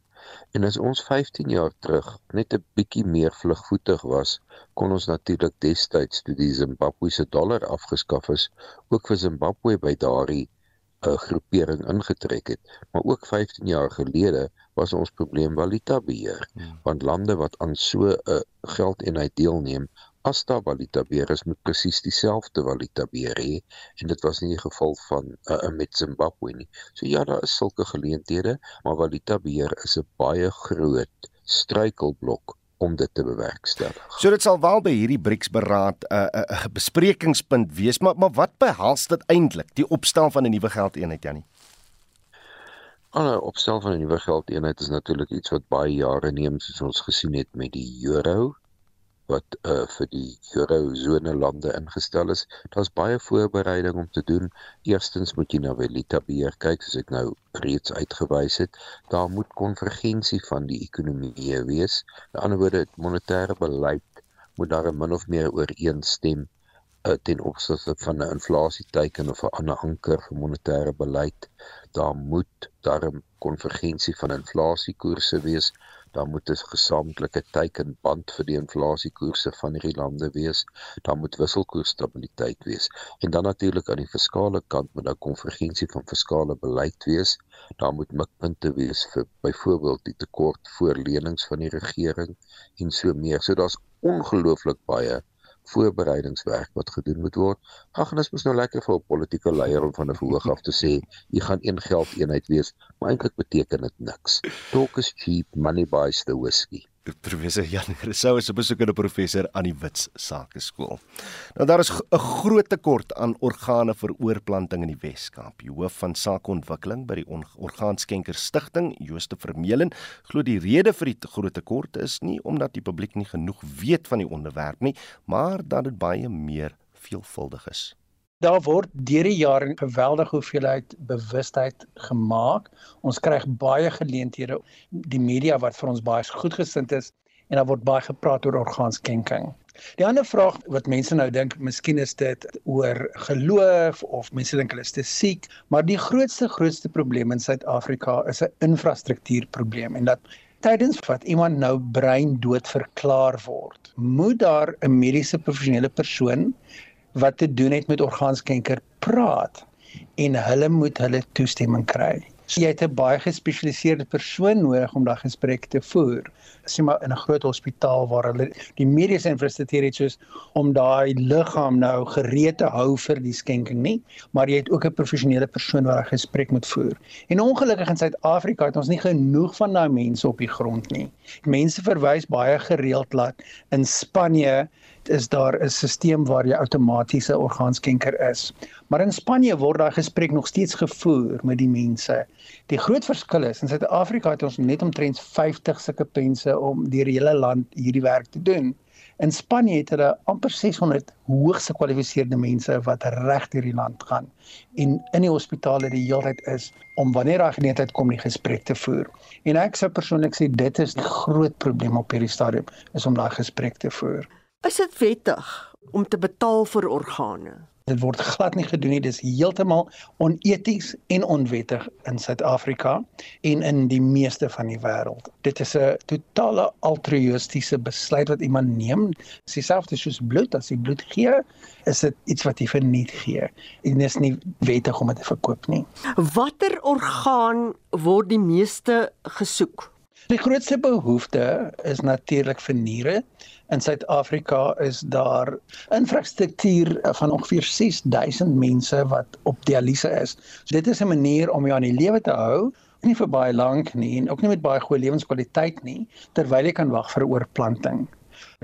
En as ons 15 jaar terug net 'n bietjie meer vlugvoetig was, kon ons natuurlik destyds toe die Zimbabwese dollar afgeskaf is, ook vir Zimbabwe by daardie 'n uh, groepering ingetrek het. Maar ook 15 jaar gelede was ons probleem valuta beheer, hmm. want lande wat aan so 'n uh, geldeenheid deelneem, as daar valuta beheer is, moet presies dieselfde valuta beheer hê en dit was nie die geval van uh, met Zimbabwe nie. So ja, daar is sulke geleenthede, maar valuta beheer is 'n baie groot struikelblok om dit te bewerkstellig. So dit sal wel by hierdie BRICS beraad 'n uh, 'n uh, besprekingspunt wees, maar maar wat behels dit eintlik, die opstel van 'n nuwe geldeenheid Janie? Alle opstel van 'n nuwe geldeenheid is natuurlik iets wat baie jare neem soos ons gesien het met die euro wat uh vir die eurozone lande ingestel is. Daar's baie voorbereiding om te doen. Eerstens moet jy na valuta beheer kyk, soos ek nou reeds uitgewys het. Daar moet konvergensie van die ekonomieë wees. Aan die ander woorde, monetêre beleid moet daar min of meer ooreenstem uh, ten opsigte van 'n inflasieteiken of 'n ander anker vir monetêre beleid. Daar moet daar 'n konvergensie van inflasiekoerse wees dan moet 'n gesamentlike teikenband vir die inflasiekoerse van hierdie lande wees. Dan moet wisselkoersstabiliteit wees. En dan natuurlik aan die fiskale kant moet daar konvergensie van fiskale beleid wees. Daar moet mikpunte wees vir byvoorbeeld die tekort voor lenings van die regering en so meer. So daar's ongelooflik baie voorbereidingswerk wat gedoen moet word. Ag, en dit is nou lekker vir 'n politieke leier om van 'n verhoog af te sê, jy gaan een geld eenheid wees, maar eintlik beteken dit niks. Talk is cheap, money buys the whiskey. Professor Jan Rousseau is 'n besoekende professor aan die Wits Sakeskool. Nou daar is 'n groot tekort aan organe vir oorplanting in die Wes-Kaap. Die hoof van sakeontwikkeling by die Orgaanskenker Stichting, Jooste Vermeulen, glo die rede vir die groot tekort is nie omdat die publiek nie genoeg weet van die onderwerp nie, maar dat dit baie meer veelvuldig is daar word deur die jare 'n geweldige hoeveelheid bewustheid gemaak. Ons kry baie geleenthede die media wat vir ons baie goedgesind is en daar word baie gepraat oor orgaanskenking. Die ander vraag wat mense nou dink, miskien is dit oor geloof of mense dink hulle is te siek, maar die grootste grootste probleem in Suid-Afrika is 'n infrastruktuurprobleem en dat tydens wat iemand nou brein dood verklaar word, moet daar 'n mediese professionele persoon wat te doen het met orgaanskenker praat en hulle moet hulle toestemming kry. So jy het 'n baie gespesialiseerde persoon nodig om daai gesprek te voer. Sien maar in 'n groot hospitaal waar hulle die mediese infrastruktuur het soos om daai liggaam nou gereed te hou vir die skenking nie, maar jy het ook 'n professionele persoon wat daai gesprek moet voer. En ongelukkig in Suid-Afrika het ons nie genoeg van daai mense op die grond nie. Mense verwys baie gereeld dat in Spanje is daar 'n stelsel waar jy outomatiese orgaanskenker is. Maar in Spanje word daai gesprek nog steeds gevoer met die mense. Die groot verskil is in Suid-Afrika het ons net omtrent 50 sulke pense om deur die hele land hierdie werk te doen. In Spanje het hulle amper 600 hoogs gekwalifiseerde mense wat reg deur die land gaan en in die hospitale die heeltyd is om wanneer daar geleentheid kom die gesprek te voer. En ek sou persoonlik sê dit is die groot probleem op hierdie stadium is om daai gesprek te voer. Is dit wettig om te betaal vir organe? Dit word glad nie gedoen nie. Dis heeltemal oneties en onwettig in Suid-Afrika en in die meeste van die wêreld. Dit is 'n totale altruïstiese besluit wat iemand neem. Dis dieselfde soos bloed. As jy bloed gee, is dit iets wat jy verniet gee. En dit is nie wettig om dit te verkoop nie. Watter orgaan word die meeste gesoek? Die grootste behoefte is natuurlik vir niere. In Suid-Afrika is daar infrastruktuur van ongeveer 6000 mense wat op dialyse is. So dit is 'n manier om jou aan die lewe te hou, nie vir baie lank nie en ook nie met baie goeie lewenskwaliteit nie, terwyl jy kan wag vir 'n oorplanting.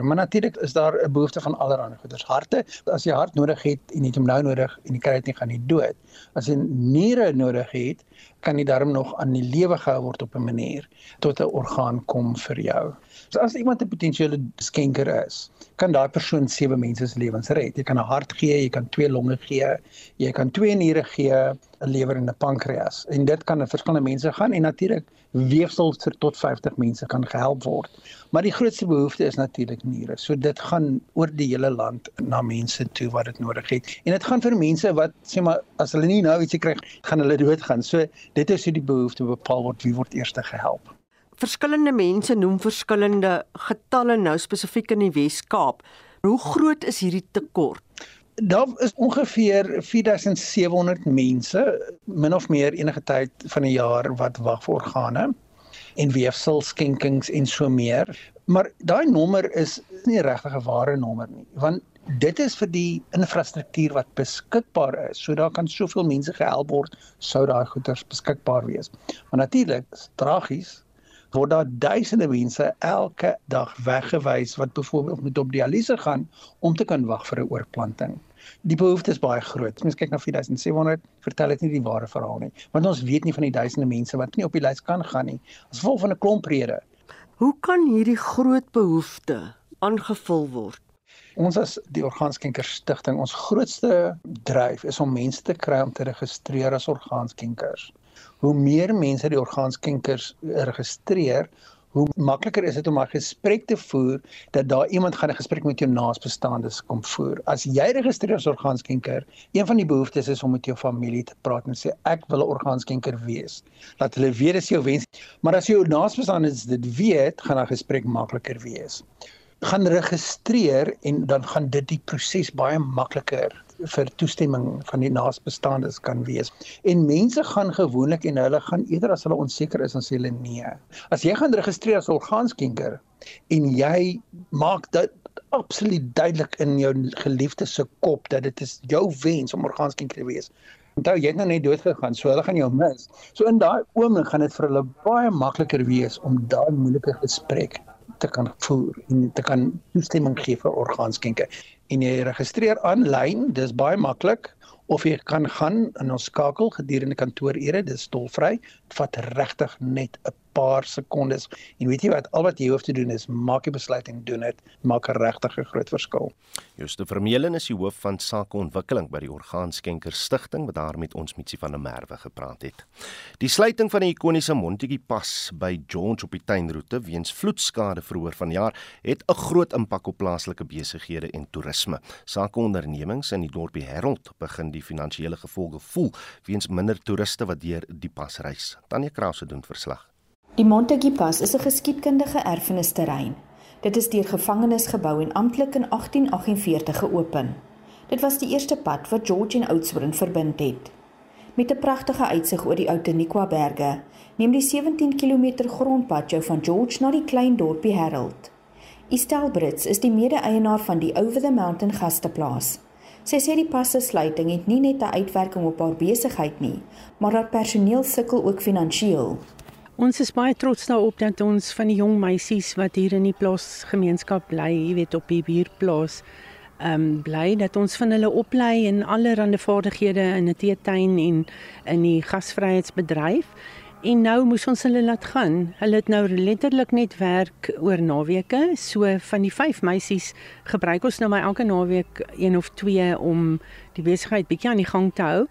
Maar natuurlik is daar 'n behoefte van allerlei goeders. Harte, as jy hart nodig het en het hom nou nodig en jy kry dit nie gaan nie dood. As jy niere nodig het, kan jy daarom nog aan die lewe gehou word op 'n manier tot 'n orgaan kom vir jou. So as iemand 'n potensiële skenker is, kan daai persoon sewe mense se lewens red. Jy kan 'n hart gee, jy kan twee longe gee, jy kan twee niere gee, 'n lewer en 'n pankreas. En dit kan aan verskillende mense gaan en natuurlik weefsel vir tot 50 mense kan gehelp word. Maar die grootste behoefte is natuurlik niere. So dit gaan oor die hele land na mense toe wat dit nodig het. En dit gaan vir mense wat sê maar as hulle nie nou ietsie kry, gaan hulle doodgaan. So dit is hoe die behoefte bepaal word wie word eers gehelp verskillende mense noem verskillende getalle nou spesifiek in die Wes-Kaap. Hoe groot is hierdie tekort? Daar is ongeveer 4700 mense min of meer enige tyd van die jaar wat wag vir organe en weefsel skenkings en so meer. Maar daai nommer is nie regtig 'n ware nommer nie, want dit is vir die infrastruktuur wat beskikbaar is. So daar kan soveel mense gehelp word sou daai goeder beskikbaar wees. Maar natuurlik, tragies, word daar duisende mense elke dag weggewys wat byvoorbeeld moet op dialyse gaan om te kan wag vir 'n oorplanting. Die behoefte is baie groot. Mens kyk na 4700, vertel dit nie die ware verhaal nie, want ons weet nie van die duisende mense wat nie op die lys kan gaan nie as gevolg van 'n klomp redes. Hoe kan hierdie groot behoefte aangevul word? Ons as die Orgaanskenker Stichting, ons grootste dryf is om mense te kry om te registreer as orgaanskenkers hoe meer mense die orgaanskenkers registreer, hoe makliker is dit om 'n gesprek te voer dat daar iemand gaan 'n gesprek met jou naasbestaandes kom voer. As jy registreer as orgaanskenker, een van die behoeftes is om met jou familie te praat en sê ek wil 'n orgaanskenker wees. Laat hulle weet dis jou wens. Maar as jou naasbestaandes dit weet, gaan 'n gesprek makliker wees. Gaan registreer en dan gaan dit die proses baie makliker vir toestemming van die naasbestaandes kan wees. En mense gaan gewoonlik en hulle gaan eerder as hulle onseker is dan sê hulle nee. As jy gaan registreer as orgaanskenker en jy maak dit absoluut duidelik in jou geliefde se kop dat dit is jou wens om orgaanskenker te wees. Onthou jy het nou net dood gegaan, so hulle gaan jou mis. So in daai oomblik gaan dit vir hulle baie makliker wees om daai moeilike gesprek te kan voer en te kan toestemming gee vir orgaanskenke en jy registreer aanlyn, dis baie maklik of jy kan gaan in ons skakel gedurende kantoorure, dis tolvry. Dit vat regtig net 'n paar sekondes. En weet jy wat, al wat jy hoef te doen is maak die besluit en doen dit, maak 'n regtig groot verskil. Jooste Vermeulen is die hoof van sakeontwikkeling by die Orgaanskenker Stichting wat daar met ons Mitsie van der Merwe gepraat het. Die sluiting van die ikoniese Montetjie Pas by George op die tuinroete weens vloedskade verhoor vanjaar het 'n groot impak op plaaslike besighede en toerisme. Sakeondernemings in die dorpie Herald begin die finansiële gevolge voel weens minder toeriste wat deur die pas reis. Tanya Krause doen verslag. Die Montague Pass is 'n geskiedkundige erfenisterrein. Dit is deur gevangenes gebou en amptelik in 1848 geopen. Dit was die eerste pad wat George en Oudtshoorn verbind het. Met 'n pragtige uitsig oor die Outeniqua berge, neem die 17 km grondpad jou van George na die klein dorpie Harold. Estelle Brits is die mede-eienaar van die Over the Mountain gasteplaas. Sy sê die passe sluiting het nie net 'n uitwerking op haar besigheid nie, maar haar personeel sukkel ook finansiëel. Ons is baie trots daarop dat ons van die jong meisies wat hier in die plaasgemeenskap bly, jy weet op die buurplaas, ehm um, bly dat ons van hulle oplei in allerlei vaardighede in 'n teetuin en in die gasvryheidsbedryf. En nou moes ons hulle laat gaan. Hulle het nou letterlik net werk oor naweke. So van die 5 meisies gebruik ons nou maar elke naweek een of twee om die besigheid bietjie aan die gang te hou.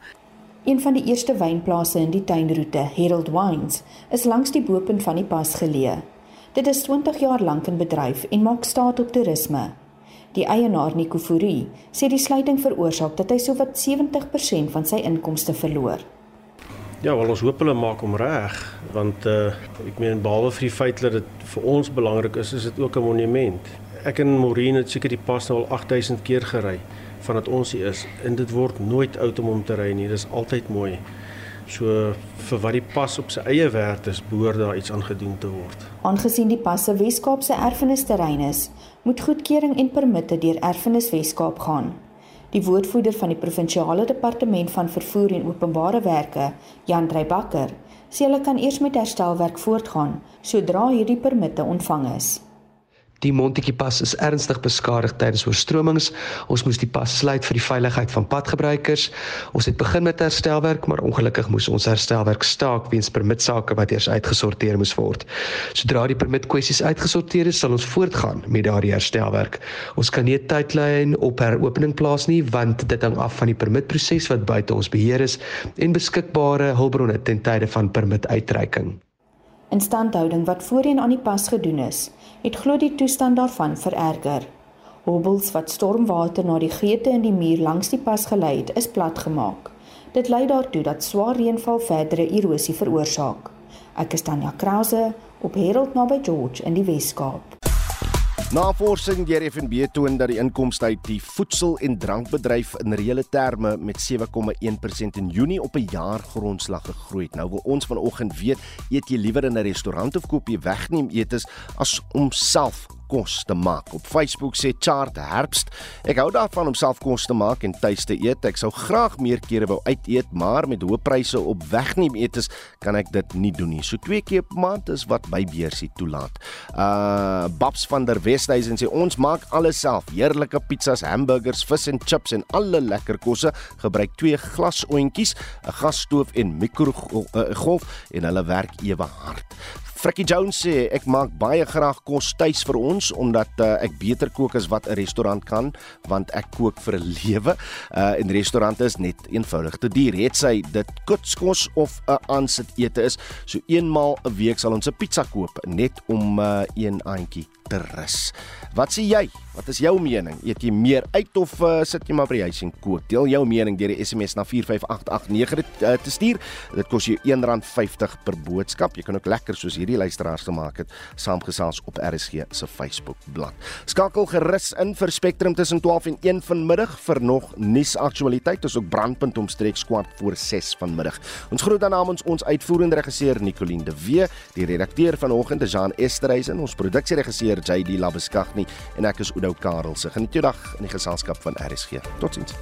Een van die eerste wynplase in die tuinroete, Herald Wines, is langs die bopunt van die pas geleë. Dit is 20 jaar lank in bedryf en maak staat op toerisme. Die eienaar Nico Fourie sê die sluiting veroorsaak dat hy sowat 70% van sy inkomste verloor. Ja, wel ons hoop hulle maak hom reg want uh ek meen behalwe vir die feit dat dit vir ons belangrik is, is dit ook 'n monument. Ek en Maureen het seker die pas nou al 8000 keer gery vandat ons hier is en dit word nooit oud om hom te ry nie. Dis altyd mooi. So vir wat die pas op sy eie werd is, behoort daar iets aan gedoen te word. Aangesien die pas 'n Weskaapse erfenisterrein is, moet goedkeuring en permitte deur Erfenis Weskaap gaan. Die woordvoerder van die provinsiale departement van vervoer en openbare werke, Jan Dreybakker, sê hulle kan eers met herstelwerk voortgaan sodra hierdie permitte ontvang is. Die Montetjie pas is ernstig beskadig tydens oorstromings. Ons moes die pas sluit vir die veiligheid van padgebruikers. Ons het begin met herstelwerk, maar ongelukkig moes ons herstelwerk staak weens permitsake wat eers uitgesorteer moes word. Sodra die permitkwessies uitgesorteer is, sal ons voortgaan met daardie herstelwerk. Ons kan nie 'n tydlyn op heropening plaas nie, want dit hang af van die permitproses wat buite ons beheer is en beskikbare hulpbronne ten tye van permituitreiking. Instandhouding wat voorheen aan die pas gedoen is, het glo die toestand daarvan vererger. Hobbels wat stormwater na die geete in die muur langs die pas gelei het, is platgemaak. Dit lei daartoe dat swaar reënval verdere erosie veroorsaak. Ek is Tanya Krause op Herald naby George in die Wes-Kaap. Navorsing deur FNB toon dat die inkomste uit die voedsel- en drankbedryf in reële terme met 7,1% in Junie op 'n jaargrondslag gegroei het. Nou wil ons vanoggend weet, eet jy liewer in 'n restaurant of koop jy wegneem etes as om self kos te maak. Op Facebook sê Chart Herbst, ek hou daarvan om self kos te maak en tuis te eet. Ek sou graag meer kere wou uit eet, maar met hoë pryse op wegneem etes kan ek dit nie doen nie. So twee keer per maand is wat my beursie toelaat. Uh Babs van der Westhuizen sê ons maak alles self. Heerlike pizzas, hamburgers, vis en chips en alle lekker kosse. Gebruik twee glasoentjies, 'n gasstoof en mikrogolf en hulle werk ewe hard. Frikkie Jones sê ek maak baie graag kos tuis vir ons omdat uh, ek beter kook as wat 'n restaurant kan want ek kook vir 'n lewe. Uh en restaurante is net eenvoudig te duur. Het sy dit kitskos of 'n aansit ete is, so eenmaal 'n week sal ons 'n pizza koop net om uh, een aandjie te rus. Wat sê jy? Wat is jou mening? Eet jy meer uit of uh, sit jy maar by die huis en kook? Deel jou mening deur die SMS na 45889 uh, te stuur. Dit kos jou R1.50 per boodskap. Jy kan ook lekker soos hierdie luisteraars gemaak het, saamgesels op RSG se Facebook bladsy. Skakel gerus in vir Spectrum tussen 12 en 1 vanmiddag vir nog nuusaktualiteit. Ons ook brandpunt omstreeks kwart voor 6 vanmiddag. Ons groet dan namens ons uitvoerende regisseur Nicoline de Wee, die redakteur vanoggend Jean Esterhuizen, ons produksieregisseur JD Labeskagni en ek is Oudo Karelse. Geniet jou dag in die geselskap van RSG. Totsiens.